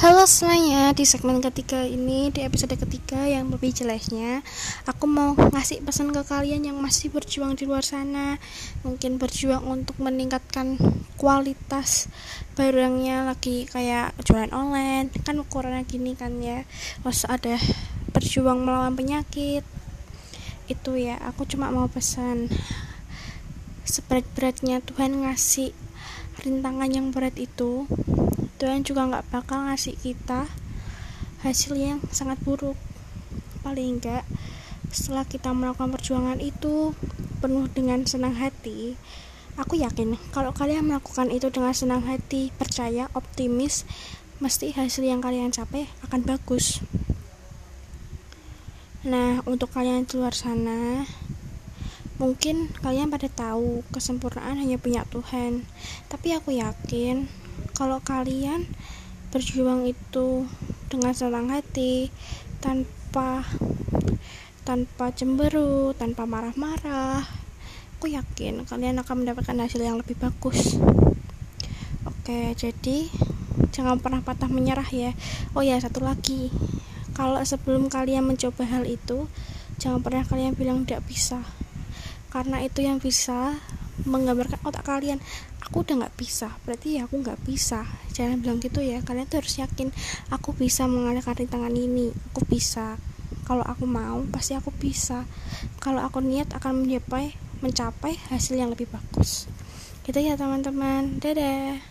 Halo semuanya, di segmen ketiga ini, di episode ketiga yang lebih jelasnya Aku mau ngasih pesan ke kalian yang masih berjuang di luar sana. Mungkin berjuang untuk meningkatkan kualitas barangnya lagi kayak jualan online. Kan corona gini kan ya Terus ada berjuang melawan penyakit. Itu ya, aku cuma mau pesan. Seberat-beratnya Tuhan ngasih rintangan yang berat itu Tuhan juga nggak bakal ngasih kita hasil yang sangat buruk. Paling enggak setelah kita melakukan perjuangan itu penuh dengan senang hati aku yakin kalau kalian melakukan itu dengan senang hati percaya optimis mesti hasil yang kalian capai akan bagus. Nah untuk kalian di luar sana mungkin kalian pada tahu kesempurnaan hanya punya Tuhan. Tapi aku yakin kalau kalian berjuang itu dengan senang hati tanpa tanpa cemberut tanpa marah-marah aku yakin kalian akan mendapatkan hasil yang lebih bagus. Oke jadi jangan pernah patah menyerah ya. Oh ya satu lagi. Kalau sebelum kalian mencoba hal itu jangan pernah kalian bilang tidak bisa. Karena itu yang bisa menggambarkan otak kalian aku udah nggak bisa. Berarti ya aku nggak bisa. Jangan bilang gitu ya kalian tuh harus yakin aku bisa mengalihkan rintangan ini. Aku bisa. Kalau aku mau pasti aku bisa. Kalau aku niat akan mencapai mencapai hasil yang lebih bagus. Gitu ya teman-teman. Dadah